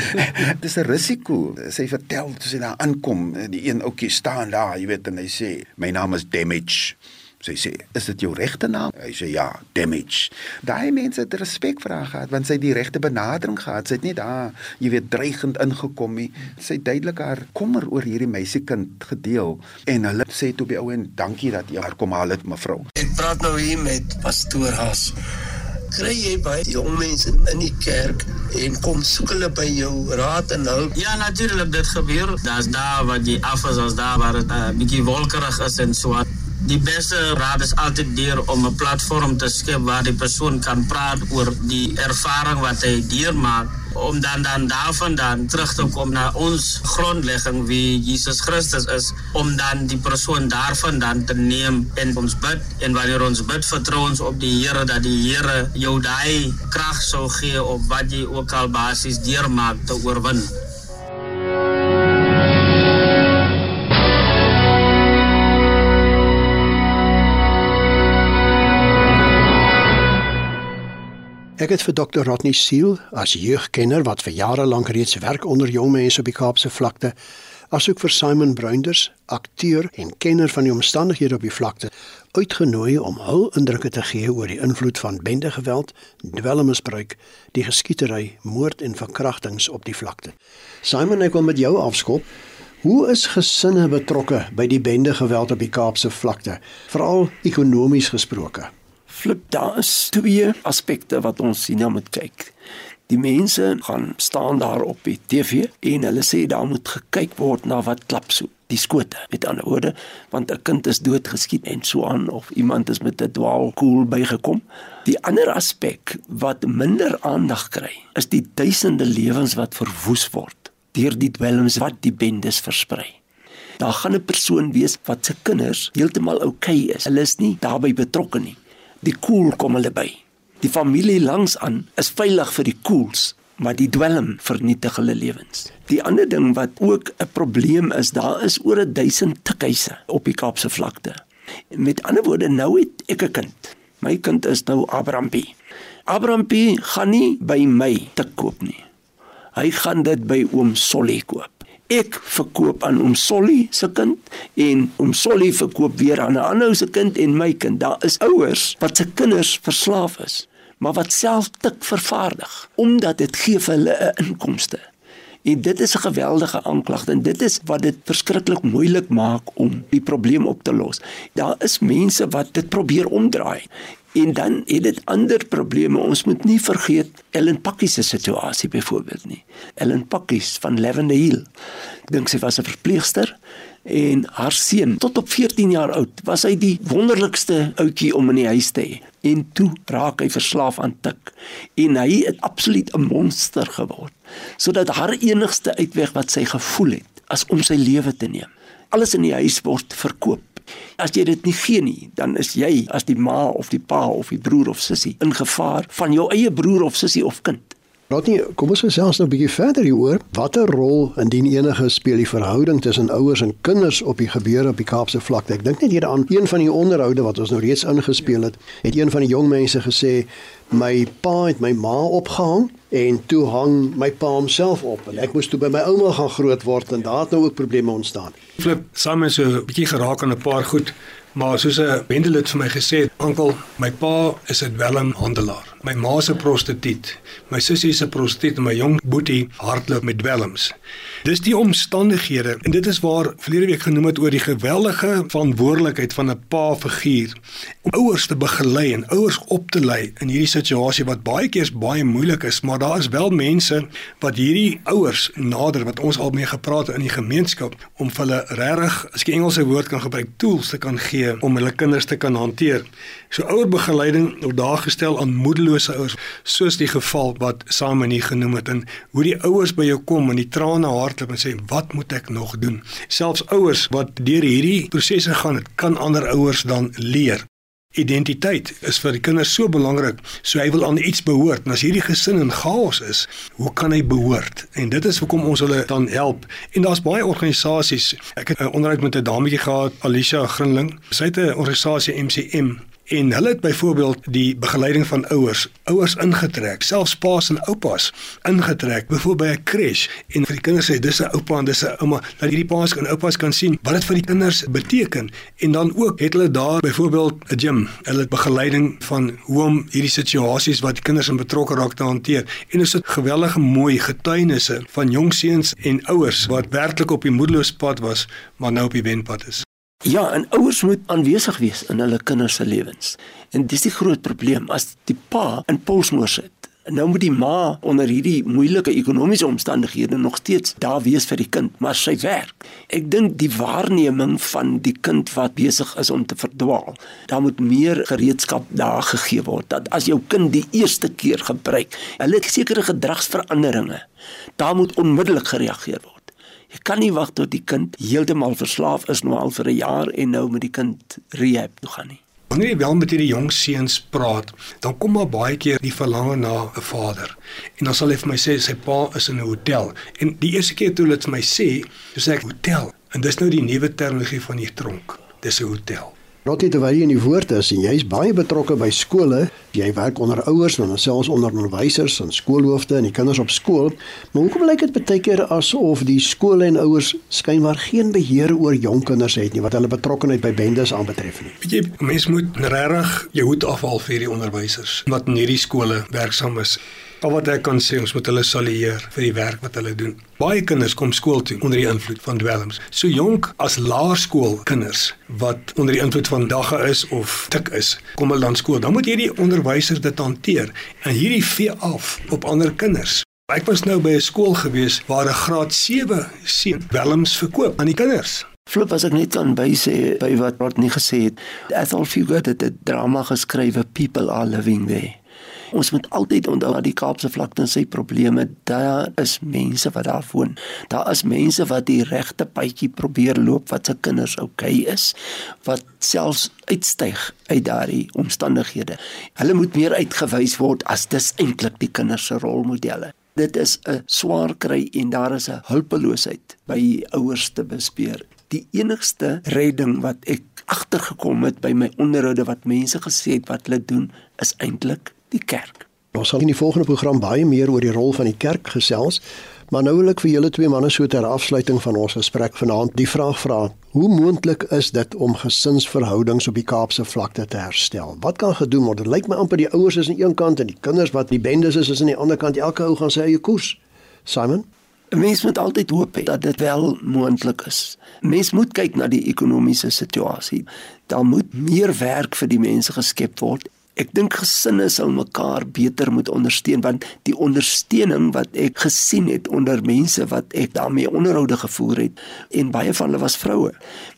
S13: Dis 'n risiko." Sy vertel toe sy daar aankom, die een ouetjie staan daar, jy weet, en hy sê, "My naam is Damage." Sy sê, "Is dit jou regte naam?" Hy sê, "Ja, Damage." Daai mense het respek vir haar gehad want sy het die regte benadering gehad. Sy het nie daar, jy weet, dreigend ingekom nie. Sy het duidelik haar kommer oor hierdie meisiekind gedeel en hulle sê toe by ou en dankie dat jy haar kom haal het, mevrou.
S27: Ek praat nou hier met pastoor Haas. Kry jy baie jong mense in die kerk en kom soek hulle by jou raad en hulp?
S8: Ja, natuurlik dit gebeur. Daar's daar wat jy af is as daar waar dit 'n uh, bietjie wolkerig is en so
S32: Die beste raad is altyd deur om 'n platform te skep waar die persoon kan praat oor die ervaring wat hy deurmaak om dan dan daarvan dan terug te kom na ons grondlegging wie Jesus Christus is om dan die persoon daarvan dan te neem en ons bid en wanneer ons bid vertrou ons op die Here dat die Here jou daai krag sou gee op wat jy ook al basies deurmaak te oorwin.
S5: Ek het vir Dr. Rodney Seal as jeugkenner wat vir jare lank reeds werk onder jong mense op die Kaapse vlakte, asook vir Simon Bruinders, akteur en kenner van die omstandighede op die vlakte, uitgenooi om hul indrukke te gee oor die invloed van bendegeweld, dwelmmisbruik, die geskietery, moord en verkrachtings op die vlakte. Simon, ek wil met jou afskop. Hoe is gesinne betrokke by die bendegeweld op die Kaapse vlakte, veral ekonomies gesproke?
S28: Flip, daar is twee aspekte wat ons sien moet kyk. Die mense gaan staan daar op die TV en hulle sê daar moet gekyk word na wat klap so. Die skote, met ander woorde, want 'n kind is doodgeskiet en so aan of iemand is met 'n dwaalkoel bygekom. Die ander aspek wat minder aandag kry, is die duisende lewens wat verwoes word deur die dwelms wat die bendes versprei. Daar gaan 'n persoon wees wat se kinders heeltemal oukei okay is. Hulle is nie daarbey betrokke nie die koel kom hulle by. Die familie langs aan is veilig vir die koels, maar die dwelm vernietig hulle lewens. Die ander ding wat ook 'n probleem is, daar is oor 1000 tikhuise op die Kaapse vlakte. Met ander woorde, nou het ek 'n kind. My kind is nou Abrampie. Abrampie gaan nie by my tik koop nie. Hy gaan dit by oom Solly koop ek verkoop aan oom Solly se kind en oom Solly verkoop weer aan 'n ander ou se kind en my kind. Daar is ouers wat se kinders verslaaf is, maar wat self tik vervaardig omdat dit gee vir hulle 'n inkomste. En dit is 'n geweldige aanklag en dit is wat dit verskriklik moeilik maak om die probleem op te los. Daar is mense wat dit probeer omdraai En dan het dit ander probleme. Ons moet nie vergeet Ellen Pakkie se situasie byvoorbeeld nie. Ellen Pakkie van Lavender Hill. Ek dink sy was 'n verpleegster en haar seun tot op 14 jaar oud was hy die wonderlikste ouetjie om in die huis te hê. En toe raak hy verslaaf aan tik en hy het absoluut 'n monster geword. Sodat haar enigste uitweg wat sy gevoel het, as om sy lewe te neem. Alles in die huis word verkoop As jy dit nie gee nie, dan is jy as die ma of die pa of die broer of sussie in gevaar van jou eie broer of sussie of kind.
S5: Rodney, kom ons gesels nou 'n bietjie verder hieroor. Watter rol indien enige speel die verhouding tussen ouers en kinders op die gebeure op die Kaapse vlakte? Ek dink net hier aan een van die onderhoude wat ons nou reeds ingespeel het, het een van die jong mense gesê my pa het my ma opgehang en toe hang my pa homself op en ek moes toe by my ouma gaan groot word en daar het nou ook probleme ontstaan.
S14: Flip, saam met so 'n bietjie geraak aan 'n paar goed, maar soos 'n wendelid vir my gesê het, "Oom, my pa is 'n dwelmhandelaar. My ma se prostituut. My sussie se prostituut en my jong boetie hardloop met dwelms." Dis die omstandighede en dit is waar verlede week genoem het oor die geweldige verantwoordelikheid van 'n pa figuur om ouers te begelei en ouers op te lei in hierdie situasie wat baie keer baie moeilik is, maar daar is wel mense wat hierdie ouers nader wat ons al mee gepraat het in die gemeenskap om hulle regtig, as ek Engelse woord kan gebruik, tools te kan gee om hulle kinders te kan hanteer. So ouerbegeleiding word daar gestel aan moedelose ouers, soos die geval wat Simon hier genoem het en hoe die ouers by jou kom en die trane hardloop en sê wat moet ek nog doen? Selfs ouers wat deur hierdie prosesse gaan, kan ander ouers dan leer. Identiteit is vir die kinders so belangrik. So hy wil aan iets behoort. En as hierdie gesin in chaos is, hoe kan hy behoort? En dit is hoekom ons hulle dan help. En daar's baie organisasies. Ek het 'n onderhoud met 'n dametjie gehad, Alicia Grinling. Sy het 'n organisasie MCM En hulle het byvoorbeeld die begeleiding van ouers, ouers ingetrek, selfs paas en oupas ingetrek, byvoorbeeld by 'n crash en vir die kinders sê dis 'n oupa en dis 'n ouma, dat hierdie paas en oupas kan sien wat dit vir die kinders beteken. En dan ook het hulle daar byvoorbeeld 'n gym, hulle het begeleiding van hoe om hierdie situasies wat kinders in betrokke raak te hanteer. En dit is 'n gewellige mooi getuienisse van jong seuns en ouers wat werklik op die moedeloos pad was, maar nou op die wenpad is.
S28: Ja, en ouers moet aanwesig wees in hulle kinders se lewens. En dis die groot probleem as die pa in polsmoor sit Nou moet die ma onder hierdie moeilike ekonomiese omstandighede nog steeds daar wees vir die kind, maar sy werk. Ek dink die waarneming van die kind wat besig is om te verdwaal, daar moet meer gereedskap daar gegee word dat as jou kind die eerste keer gebruik, hulle het sekere gedragsveranderinge, daar moet onmiddellik gereageer word. Jy kan nie wag tot die kind heeltemal verslaaf is nou al vir 'n jaar en nou met die kind rehab toe gaan nie.
S14: Wanneer jy wel met hierdie jong seuns praat, dan kom maar baie keer die verlange na 'n vader. En dan sal hy vir my sê sy pa is in 'n hotel. En die eerste keer toe hulle dit vir my sê, sê ek hotel. En dis nou die nuwe terminologie van die tronk. Dis 'n hotel.
S5: Rotie terwyl jy in die woord is en jy's baie betrokke by skole, jy werk onder ouers en dan selfs onder onderwysers en skoolhoofde en die kinders op skool, maar hoekom lyk dit baie keer asof die skole en ouers skynbaar geen beheer oor jong kinders het nie wat hulle betrokkeheid by bendes aanbetref nie?
S14: Weet jy, mens moet regtig jou hoed afhaal vir die onderwysers wat in hierdie skole werksaam is. Al wat ek kan sê, ons moet hulle salueer vir die werk wat hulle doen. Baie kinders kom skool toe onder die invloed van dwelms. So jonk as laerskoolkinders wat onder die invloed van dagga is of tik is, kom hulle dan skool. Dan moet hierdie onderwysers dit hanteer en hierdie vee af op ander kinders. Ek was nou by 'n skool gewees waar 'n graad 7 seun dwelms verkoop aan die kinders.
S28: Flip as ek net kan by sê by wat word nie gesê het. Ethel Fugard het 'n drama geskrywe People are living there. Ons moet altyd onthou dat die Kaapse vlakte en sy probleme, daar is mense wat daar woon. Daar is mense wat die regte padjie probeer loop wat se kinders oukei okay is, wat selfs uitstyg uit daardie omstandighede. Hulle moet meer uitgewys word as dis eintlik die kinders se rolmodelle. Dit is 'n swaar kry en daar is 'n hulpeloosheid by ouers te bespeer. Die enigste redding wat ek agtergekom het by my onderhoude wat mense gesê het wat hulle doen is eintlik die kerk.
S5: Ons sal in die volgende program baie meer oor die rol van die kerk gesels, maar nou wil ek vir julle twee manne so ter afsluiting van ons gesprek vanaand die vraag vra: Hoe moontlik is dit om gesinsverhoudings op die Kaapse vlakte te herstel? Wat kan gedoen word? Dit lyk my amper die ouers is aan een kant en die kinders wat die bendes is is aan die ander kant. Elke ou gaan sy eie koers. Simon
S28: 'n Mens moet altyd hoop hê dat dit wel moontlik is. Mens moet kyk na die ekonomiese situasie. Daar moet meer werk vir die mense geskep word Ek dink gesinne sal mekaar beter moet ondersteun want die ondersteuning wat ek gesien het onder mense wat ek daarmee onderhoude gevoer het en baie van hulle was vroue,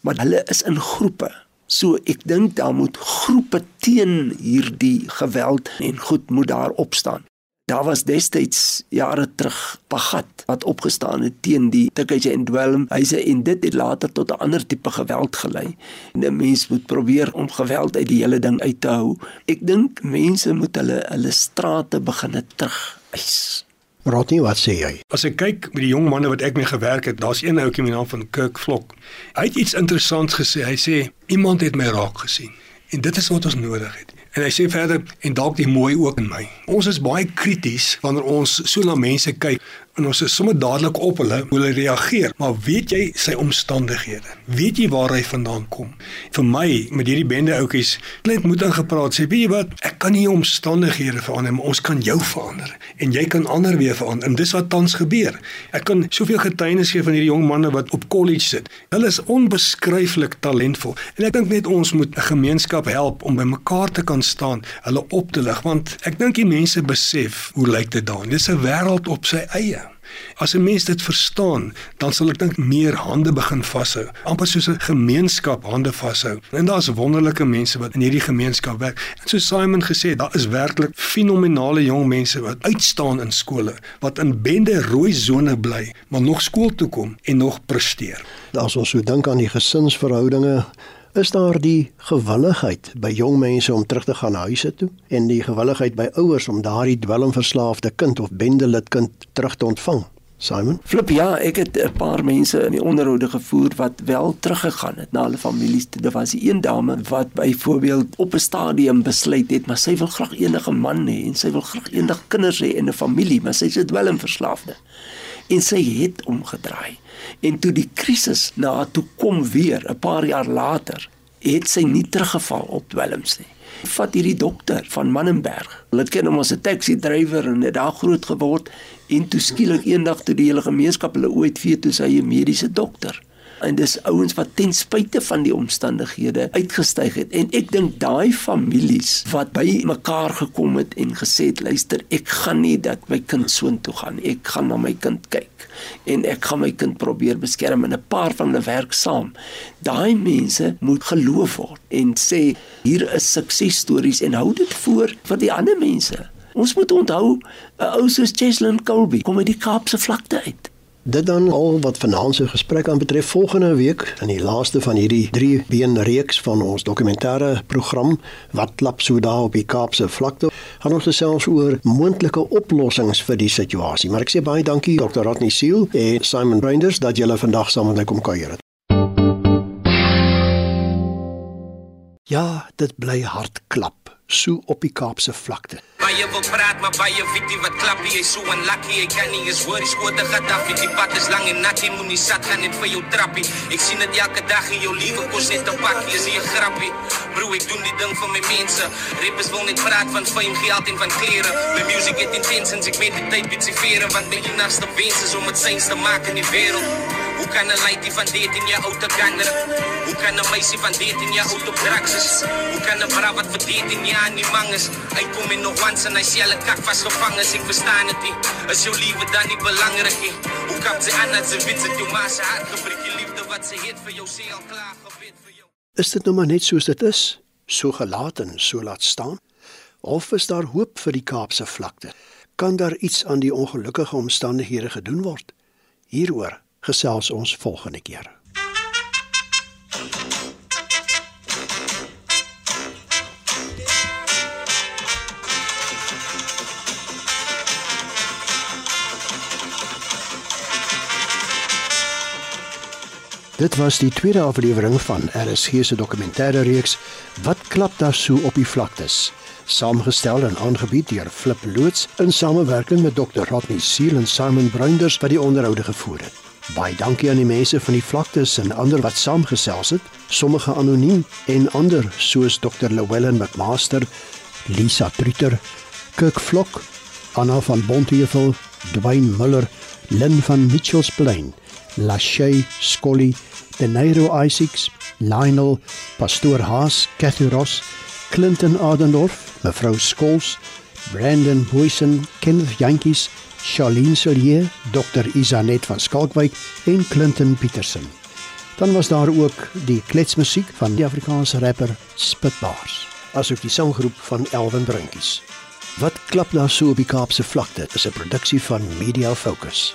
S28: maar hulle is in groepe. So ek dink daar moet groepe teen hierdie geweld en goed moet daar opstaan. Daar was destyds jare terug Pagat wat opgestaan het teen die Tikkie en Dwelm. Hy sê en dit het later tot 'n ander tipe geweld gelei. En 'n mens moet probeer om geweld uit die hele ding uit te hou. Ek dink mense moet hulle hulle strate begine terug eis.
S5: Rotty, wat sê jy?
S14: As ek kyk met die jong manne wat ek mee gewerk het, daar's een ouetjie met die naam van Kirk Vlok. Hy het iets interessants gesê. Hy sê iemand het my raak gesien. En dit is wat ons nodig het. En hy sê verder en dalk die mooi ook in my. Ons is baie krities wanneer ons so na mense kyk en ons is sommer dadelik op hulle hoe hulle reageer. Maar weet jy sy omstandighede? Weet jy waar hy vandaan kom? Vir my met hierdie bende ouetjies, net moet ingepraat sê, weet jy wat? Ek kan nie omstandighede verander, maar ons kan jou verander en jy kan ander weer verander. En dis wat tans gebeur. Ek kan soveel getuienis gee van hierdie jong manne wat op kollege sit. Hulle is onbeskryflik talentvol. En ek dink net ons moet 'n gemeenskap help om by mekaar te kan staan, hulle op te lig want ek dink die mense besef hoe lyk dit daar. Dis 'n wêreld op sy eie. As 'n mens dit verstaan, dan sal ek dink meer hande begin vashou, amper soos 'n gemeenskap hande vashou. En daar's wonderlike mense wat in hierdie gemeenskap werk. En so Simon gesê, daar is werklik fenominale jong mense wat uitstaan in skole, wat in bende rooi sone bly, maar nog skool toe kom en nog presteer.
S5: As ons so dink aan die gesinsverhoudinge Is daar die gewilligheid by jong mense om terug te gaan huise toe en die gewilligheid by ouers om daardie dwelmverslaafde kind of bendelid kind terug te ontvang? Simon?
S28: Flip ja, ek het 'n paar mense in die onderhoude gevoer wat wel teruggegaan het na hulle families. Dit was een dame wat byvoorbeeld op 'n stadium besluit het, maar sy wil graag enige man hê en sy wil graag eendag kinders hê en 'n familie, maar sy is dwelmverslaafde. En sy het omgedraai. En toe die krisis na haar toe kom weer 'n paar jaar later het sy nie teruggeval op dwelms nie. Vat hierdie dokter van Mannenberg hulle ken hom as 'n taxi drywer en het daar groot geword en toe skielik eendag toe die hele gemeenskap hulle ooit weet toe sy 'n mediese dokter En dis ouens wat ten spyte van die omstandighede uitgestyg het. En ek dink daai families wat by mekaar gekom het en gesê het, luister, ek gaan nie dat my kind soontoe gaan. Ek gaan na my kind kyk en ek gaan my kind probeer beskerm en 'n paar van hulle werk saam. Daai mense moet geloof word en sê hier is suksesstories en hou dit voor vir die ander mense. Ons moet onthou 'n ou soos Cheslin Colby kom uit die Kaapse vlakte uit.
S5: Dit dan al wat vanaand se gesprek aan betref volgende week in die laaste van hierdie 3 been reeks van ons dokumentêre program wat klap so daar op die Kaapse vlakte gaan ons gesels oor moontlike oplossings vir die situasie maar ek sê baie dankie Dr. Rodney Seal en Simon Reinders dat julle vandag saam met my kom kuier Ja dit bly hard klap so op die Kaapse vlakte
S40: Baie wil praat, maar baie weet nie wat klap nie. Jy so unlucky, jy kan nie eens hoor die skote Gaddafi. Die pad is lang en nat, jy moet nie sat gaan net vir jou trappie. Ek sien dit elke dag in jou liewe kos net 'n pakkie, is jy 'n grappie. Bro, ek doen die ding vir my mense. Rappers wil net praat van fame, geld en van klere. My music het intentions, ek weet dit tyd bietjie vere, want my enigste wens is om dit sens te maak in die wêreld. Hoe kan 'n lady van 13 jaar oud te kan Hoe kan 'n meisie van 13 jaar oud op drugs is? Hoe kan 'n vrou wat vir 13 jaar nie mang is, uitkom en nog once en hy sê hulle kak vasgevang is, ek verstaan dit nie. Is jou liewe dan nie belangrik nie? Hoe kan sy aan dat sy weet dit jou ma se hart gebreek, die liefde wat sy het vir jou sê al klaar gebed vir jou.
S5: Is dit nou maar net soos dit is, so gelaat en so laat staan? Of is daar hoop vir die Kaapse vlakte? Kan daar iets aan die ongelukkige omstandighede gedoen word? Hieroor gesels ons volgende keer. Dit was die tweede aflewering van RSG se dokumentêre reeks Wat klap daar so op die vlaktes? Saamgestel en aangebied deur Flip Loots in samewerking met Dr. Rodney Seal en Simon Bruinders wat die onderhoude gevoer het. Baie dankie aan die mense van die vlaktes en ander wat saamgesels het, sommige anoniem en ander soos Dr. Llewellyn McMaster, Lisa Trutter, Kirk Vlok, Anna van Bontheuvel, Dwayne Muller, Lynn van Mitchells Plain, Lachey Scully, Denairo Isaacs, Lionel, Pastoor Haas, Cathy Ross, Clinton Adendorf, mevrou Skols, Brandon Boysen, Kenneth Jantjies, Charlene Sillier, Dr. Isanet van Skalkwyk en Clinton Petersen. Dan was daar ook die kletsmusiek van die Afrikaanse rapper Spitbars, asook die sanggroep van Elwin Brunkies. Wat klap daar so op die Kaapse vlakte is 'n produksie van Media Focus.